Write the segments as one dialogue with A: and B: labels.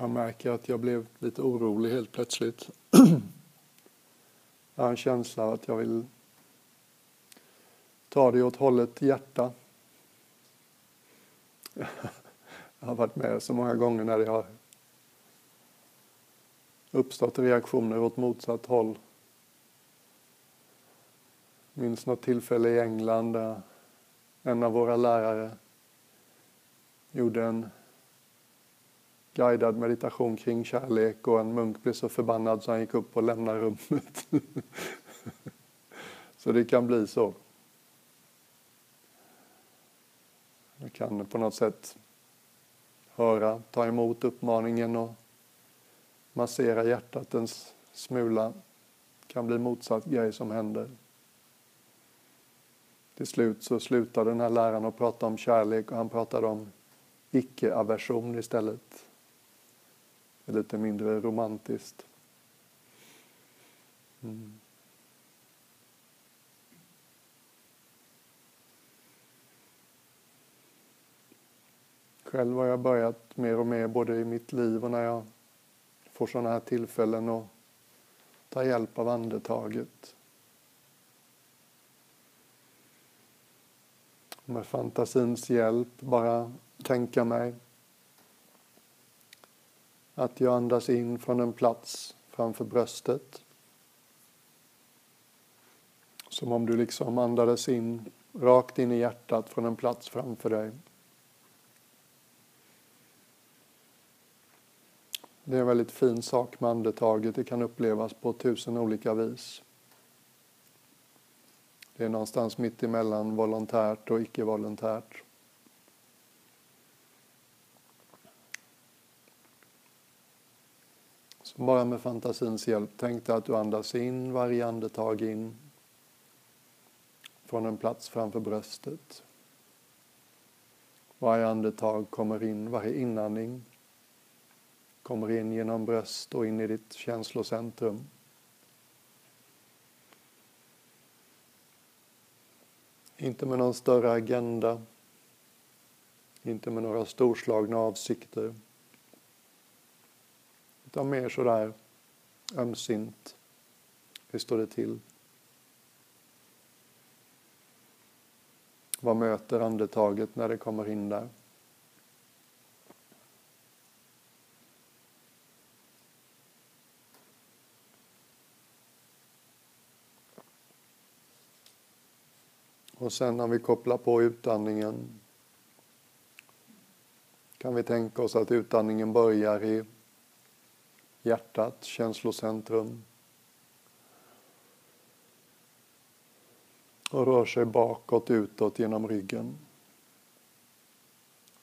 A: Jag märker att jag blev lite orolig helt plötsligt. Jag har en känsla av att jag vill ta det åt hållet hjärta. Jag har varit med så många gånger när det har uppstått reaktioner åt motsatt håll. Jag minns något tillfälle i England där en av våra lärare gjorde en guidad meditation kring kärlek och en munk blev så förbannad så han gick upp och lämnade rummet. så det kan bli så. Jag kan på något sätt höra, ta emot uppmaningen och massera hjärtat en smula. Det kan bli motsatt grej som händer. Till slut så slutade den här läraren att prata om kärlek och han pratade om icke-aversion istället. Det är lite mindre romantiskt. Mm. Själv har jag börjat mer och mer både i mitt liv och när jag får sådana här tillfällen att ta hjälp av andetaget. Med fantasins hjälp bara tänka mig att jag andas in från en plats framför bröstet. Som om du liksom andades in rakt in i hjärtat från en plats framför dig. Det är en väldigt fin sak med andetaget. Det kan upplevas på tusen olika vis. Det är någonstans mitt emellan volontärt och icke-volontärt. Så bara med fantasins hjälp, tänk dig att du andas in varje andetag in från en plats framför bröstet. Varje andetag kommer in, varje inandning kommer in genom bröst och in i ditt känslocentrum. Inte med någon större agenda, inte med några storslagna avsikter. Utan mer sådär ömsint. Hur står det till? Vad möter andetaget när det kommer in där? Och sen när vi kopplar på utandningen kan vi tänka oss att utandningen börjar i hjärtat, känslocentrum. Och rör sig bakåt, utåt genom ryggen.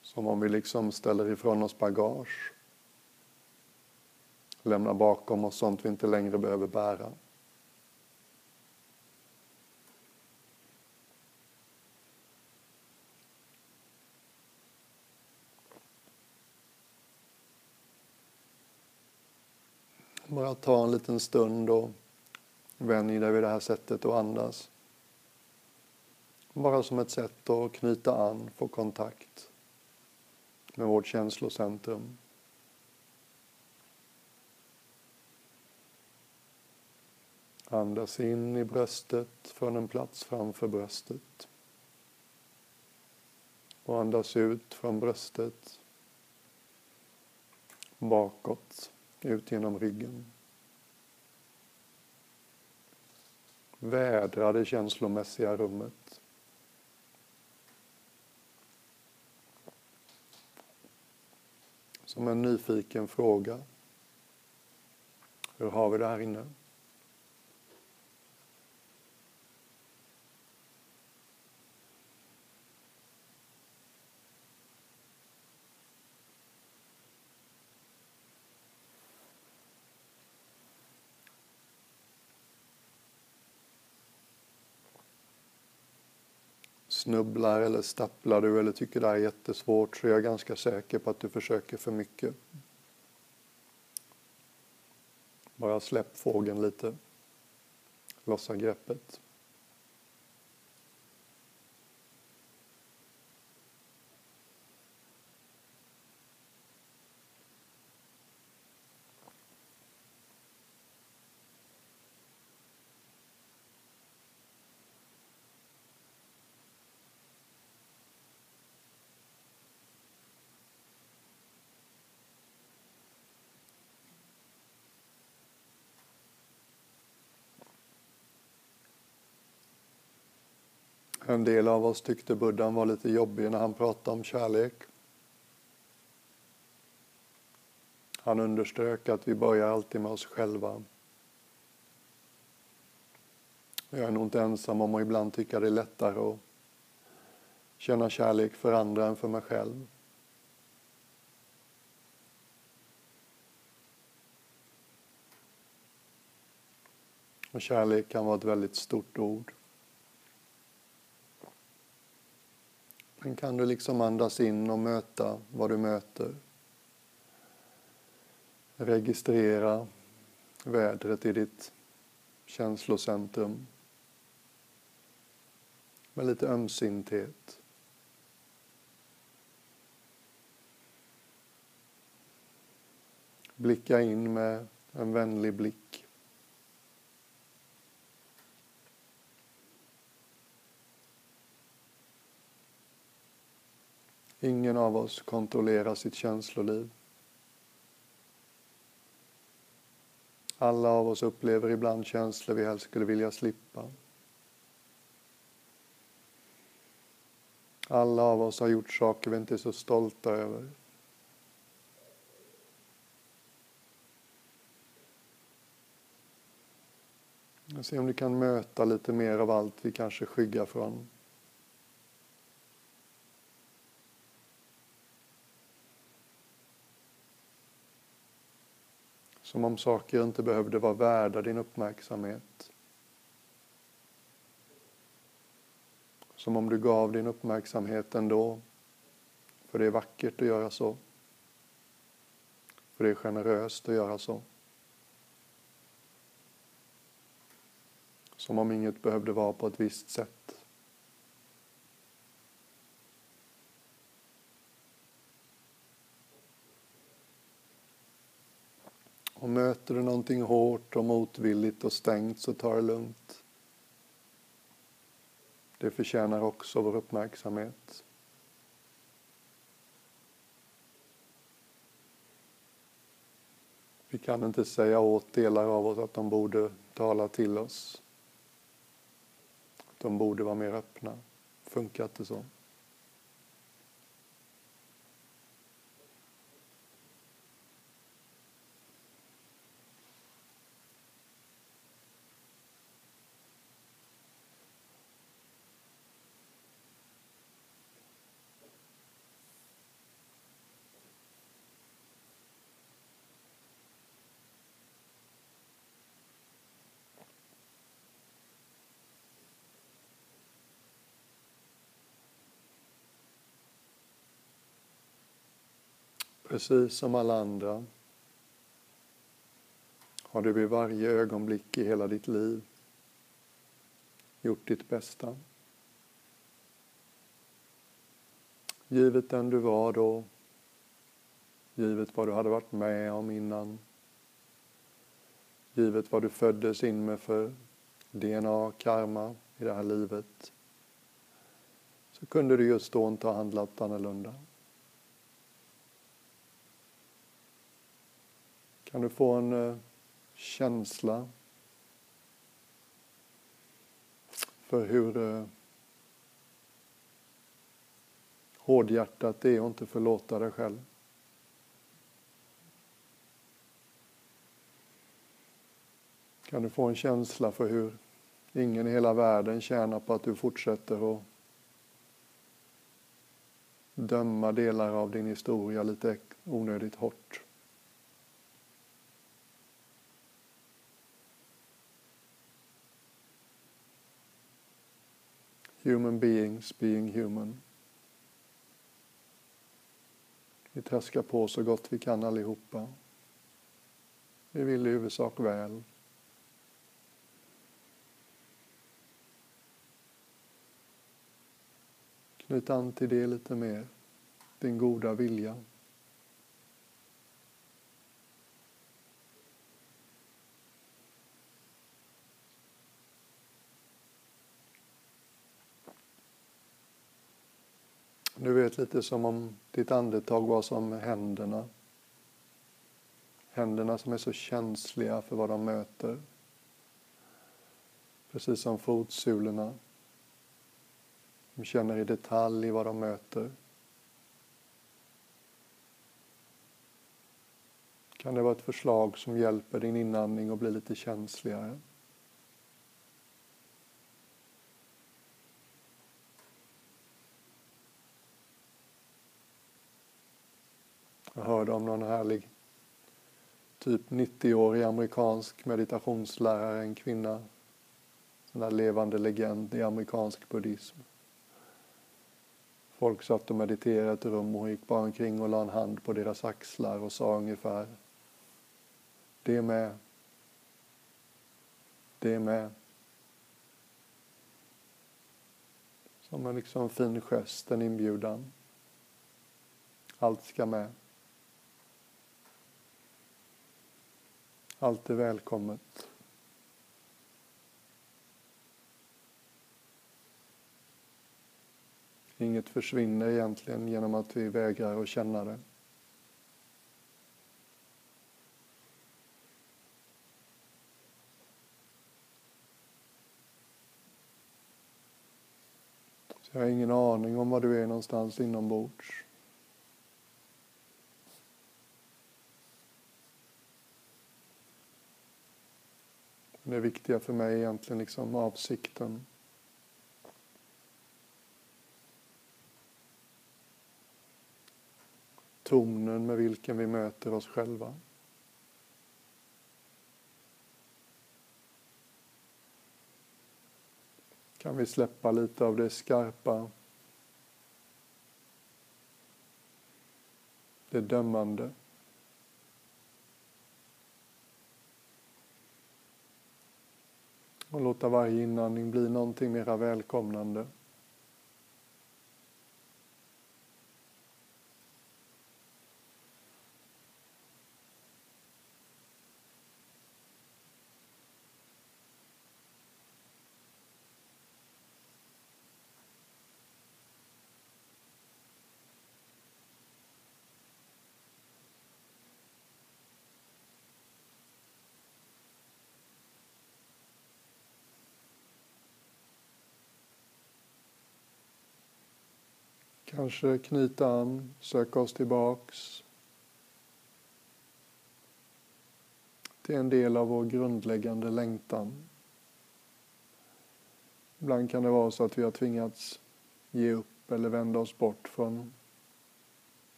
A: Som om vi liksom ställer ifrån oss bagage. Lämnar bakom oss sånt vi inte längre behöver bära. Bara ta en liten stund och vänj dig vid det här sättet att andas. Bara som ett sätt att knyta an, få kontakt med vårt känslocentrum. Andas in i bröstet från en plats framför bröstet. Och andas ut från bröstet bakåt ut genom ryggen. Vädra det känslomässiga rummet. Som en nyfiken fråga. Hur har vi det här inne? Snubblar eller stapplar du eller tycker det här är jättesvårt så är jag ganska säker på att du försöker för mycket. Bara släpp fågeln lite. Lossa greppet. En del av oss tyckte buddhan var lite jobbig när han pratade om kärlek. Han underströk att vi börjar alltid med oss själva. Jag är nog inte ensam om att ibland tycka det är lättare att känna kärlek för andra än för mig själv. Och kärlek kan vara ett väldigt stort ord. Men kan du liksom andas in och möta vad du möter? Registrera vädret i ditt känslocentrum med lite ömsinthet. Blicka in med en vänlig blick. Ingen av oss kontrollerar sitt känsloliv. Alla av oss upplever ibland känslor vi helst skulle vilja slippa. Alla av oss har gjort saker vi inte är så stolta över. Se om du kan möta lite mer av allt vi kanske skyggar från. Som om saker inte behövde vara värda din uppmärksamhet. Som om du gav din uppmärksamhet ändå. För det är vackert att göra så. För det är generöst att göra så. Som om inget behövde vara på ett visst sätt. Och möter du någonting hårt och motvilligt och stängt så ta det lugnt. Det förtjänar också vår uppmärksamhet. Vi kan inte säga åt delar av oss att de borde tala till oss. De borde vara mer öppna. Funkar inte så. Precis som alla andra har du vid varje ögonblick i hela ditt liv gjort ditt bästa. Givet den du var då, givet vad du hade varit med om innan, givet vad du föddes in med för DNA, karma i det här livet, så kunde du just då inte ha handlat annorlunda. Kan du få en eh, känsla för hur eh, hårdhjärtat det är att inte förlåta dig själv? Kan du få en känsla för hur ingen i hela världen tjänar på att du fortsätter att döma delar av din historia lite onödigt hårt? Human beings being human. Vi traskar på så gott vi kan allihopa. Vi vill i huvudsak väl. Knyt an till det lite mer, din goda vilja. Du vet lite som om ditt andetag var som händerna. Händerna som är så känsliga för vad de möter. Precis som fotsulorna. De känner i detalj vad de möter. Kan det vara ett förslag som hjälper din inandning att bli lite känsligare? Jag hörde om någon härlig typ 90-årig amerikansk meditationslärare, en kvinna, en där levande legend i amerikansk buddhism. Folk satt och mediterade i ett rum och hon gick bara omkring och la en hand på deras axlar och sa ungefär Det med. Det med. Som en liksom fin gest, en inbjudan. Allt ska med. Allt är välkommet. Inget försvinner egentligen genom att vi vägrar att känna det. Så jag har ingen aning om var du är någonstans inombords. Det viktiga för mig är egentligen liksom avsikten. Tonen med vilken vi möter oss själva. Kan vi släppa lite av det skarpa, det dömande. Och låta varje inandning bli någonting mera välkomnande. Kanske knyta an, söka oss tillbaks till en del av vår grundläggande längtan. Ibland kan det vara så att vi har tvingats ge upp eller vända oss bort från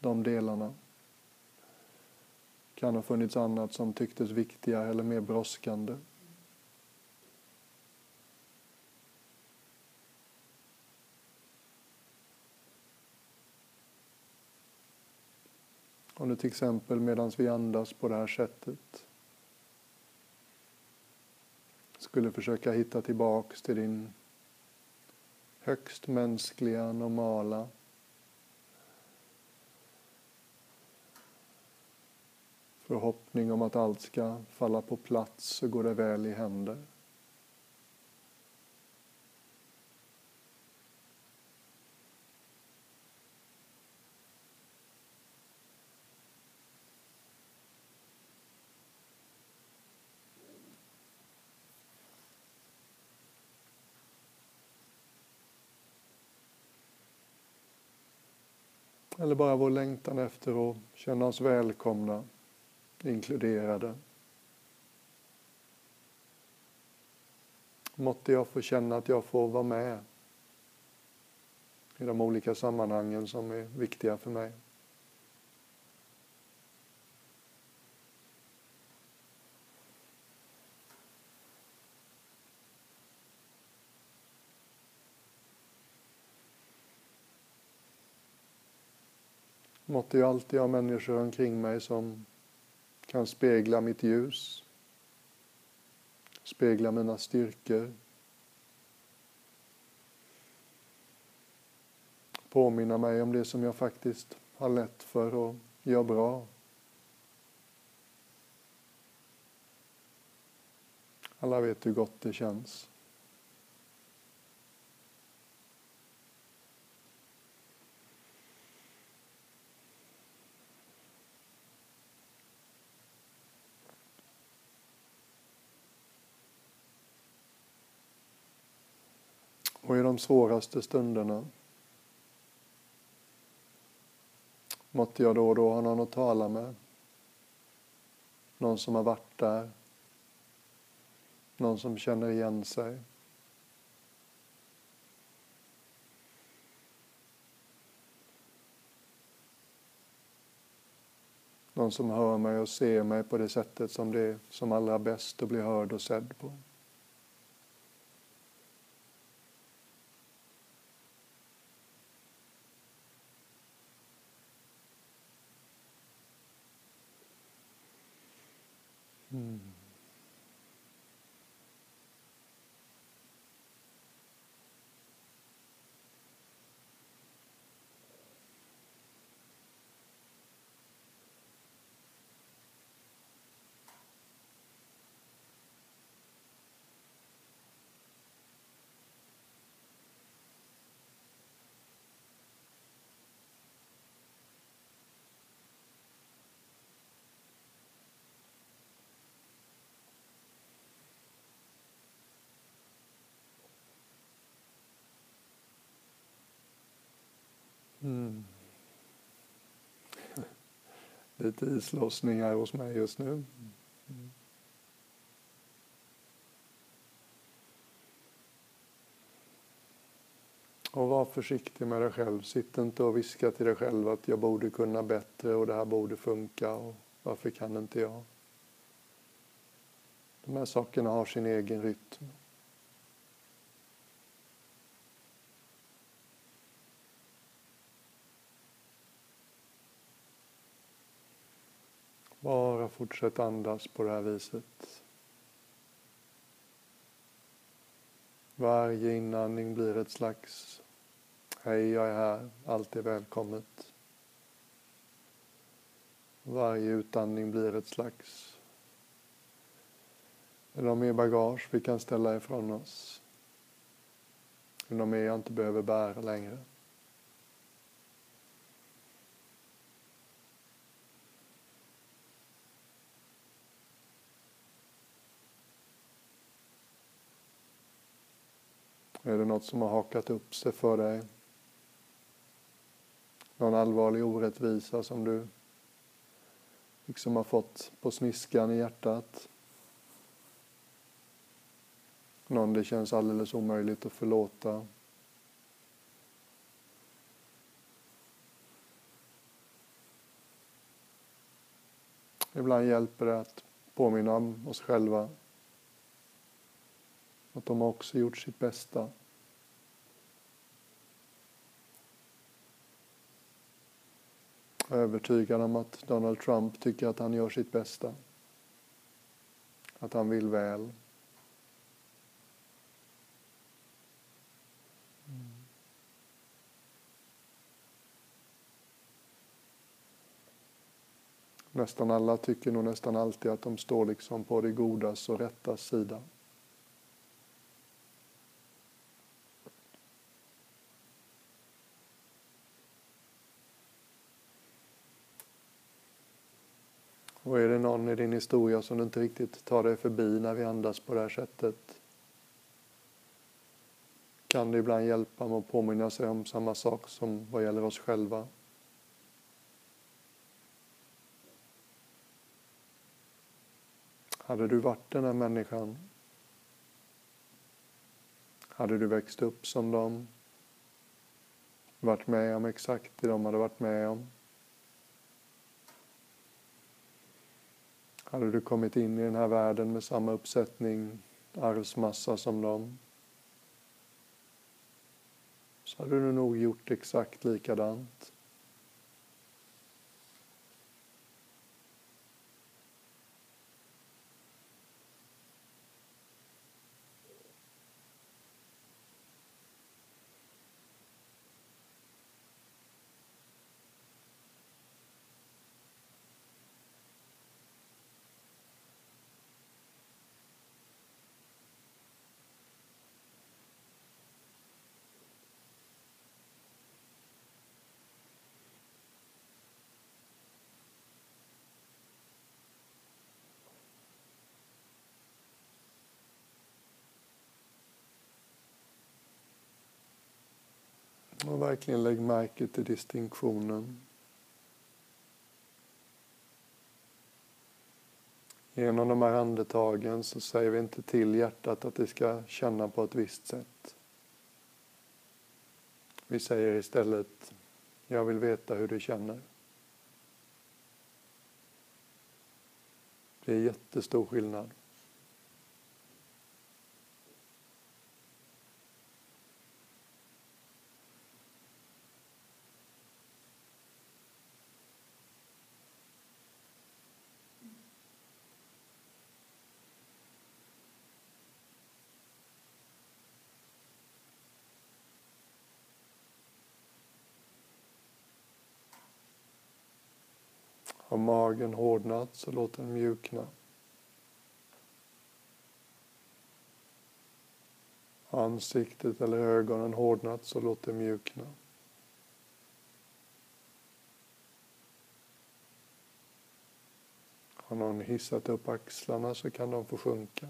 A: de delarna. Det kan ha funnits annat som tycktes viktigare eller mer brådskande. Nu till exempel medan vi andas på det här sättet skulle försöka hitta tillbaks till din högst mänskliga, normala förhoppning om att allt ska falla på plats och gå det väl i händer. Eller bara vår längtan efter att känna oss välkomna, inkluderade. Måtte jag få känna att jag får vara med i de olika sammanhangen som är viktiga för mig. Måtte jag alltid ha människor omkring mig som kan spegla mitt ljus, spegla mina styrkor, påminna mig om det som jag faktiskt har lätt för och gör bra. Alla vet hur gott det känns. Och i de svåraste stunderna måtte jag då och då ha någon att tala med. Någon som har varit där. Någon som känner igen sig. Någon som hör mig och ser mig på det sättet som det är som allra bäst att bli hörd och sedd på. Lite islossningar hos mig just nu. Mm. Och var försiktig med dig själv. Sitt inte och viska till dig själv att jag borde kunna bättre och det här borde funka och varför kan inte jag? De här sakerna har sin egen rytm. Bara fortsätt andas på det här viset. Varje inandning blir ett slags Hej, jag är här, allt är välkommet. Varje utandning blir ett slags är det mer bagage vi kan ställa ifrån oss? Är det mer jag inte behöver bära längre? Är det något som har hakat upp sig för dig? Någon allvarlig orättvisa som du liksom har fått på sniskan i hjärtat? Någon det känns alldeles omöjligt att förlåta? Ibland hjälper det att påminna om oss själva att de också gjort sitt bästa. Jag är övertygad om att Donald Trump tycker att han gör sitt bästa. Att han vill väl. Mm. Nästan alla tycker nog nästan alltid att de står liksom på det godas och rättas sida. Och är det någon i din historia som du inte riktigt tar dig förbi när vi andas på det här sättet kan det ibland hjälpa med att påminna sig om samma sak som vad gäller oss själva. Hade du varit den här människan? Hade du växt upp som dem? Varit med om exakt det de hade varit med om? Hade du kommit in i den här världen med samma uppsättning arvsmassa som dem så hade du nog gjort exakt likadant. Och verkligen lägg märke till distinktionen. Genom de här andetagen så säger vi inte till hjärtat att det ska känna på ett visst sätt. Vi säger istället, jag vill veta hur du känner. Det är jättestor skillnad. Har magen hårdnat så låt den mjukna. Har ansiktet eller ögonen hårdnat så låt det mjukna. Har någon hissat upp axlarna så kan de få sjunka.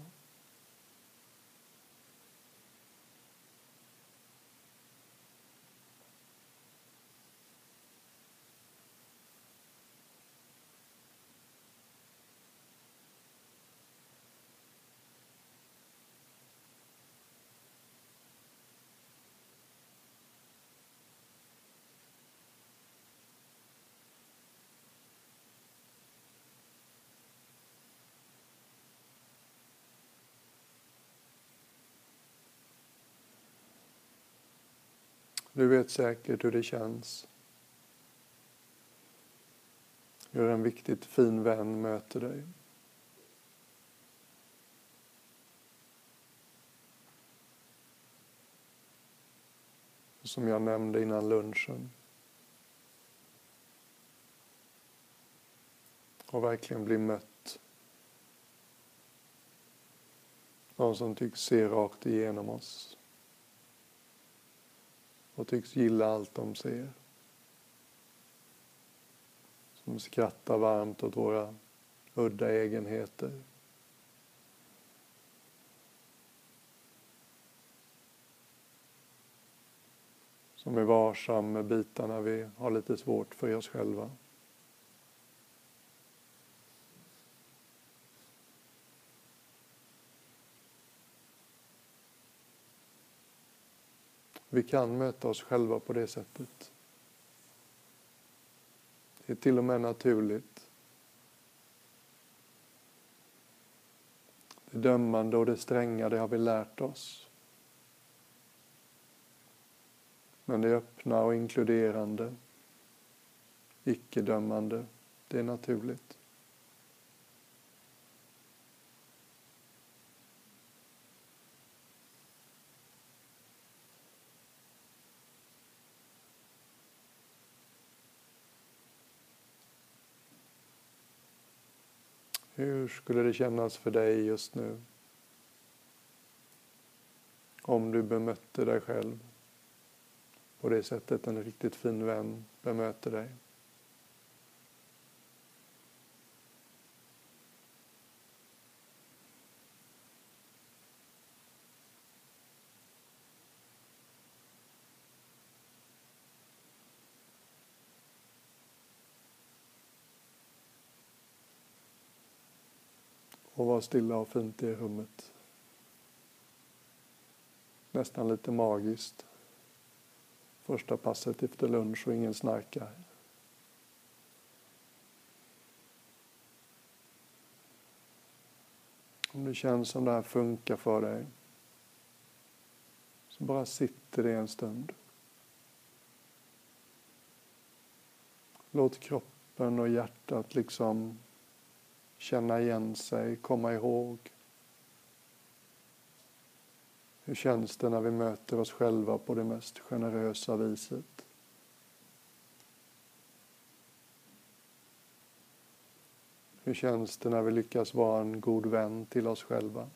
A: Du vet säkert hur det känns. Hur en viktigt fin vän möter dig. Som jag nämnde innan lunchen. Och verkligen bli mött. Någon som tycks se rakt igenom oss och tycks gilla allt de ser. Som skrattar varmt åt våra udda egenheter. Som är varsam med bitarna vi har lite svårt för oss själva. Vi kan möta oss själva på det sättet. Det är till och med naturligt. Det dömande och det stränga, det har vi lärt oss. Men det öppna och inkluderande, icke-dömande, det är naturligt. Hur skulle det kännas för dig just nu? Om du bemötte dig själv på det sättet en riktigt fin vän bemöter dig. Och vara stilla och fint i rummet. Nästan lite magiskt. Första passet efter lunch och ingen snarkar. Om det känns som det här funkar för dig så bara sitter det en stund. Låt kroppen och hjärtat liksom känna igen sig, komma ihåg. Hur känns det när vi möter oss själva på det mest generösa viset? Hur känns det när vi lyckas vara en god vän till oss själva?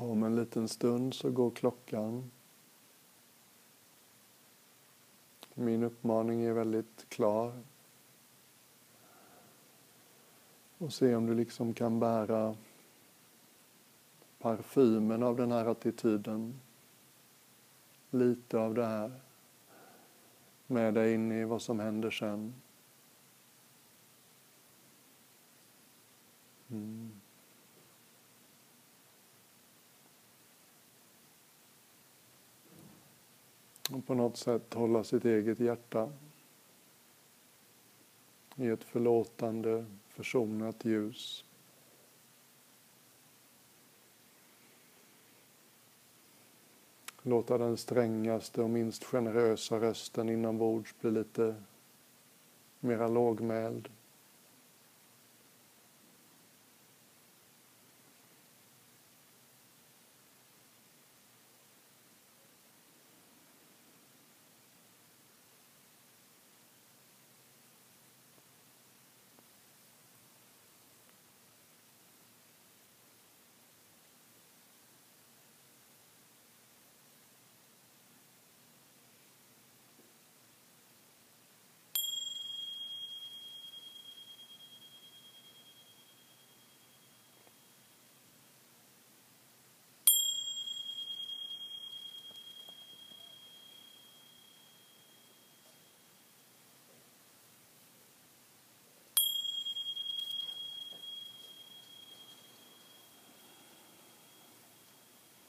A: Om en liten stund så går klockan. Min uppmaning är väldigt klar. Och se om du liksom kan bära parfymen av den här attityden. Lite av det här med dig in i vad som händer sen. Mm. Och på något sätt hålla sitt eget hjärta i ett förlåtande, försonat ljus. Låta den strängaste och minst generösa rösten inombords bli lite mera lågmäld.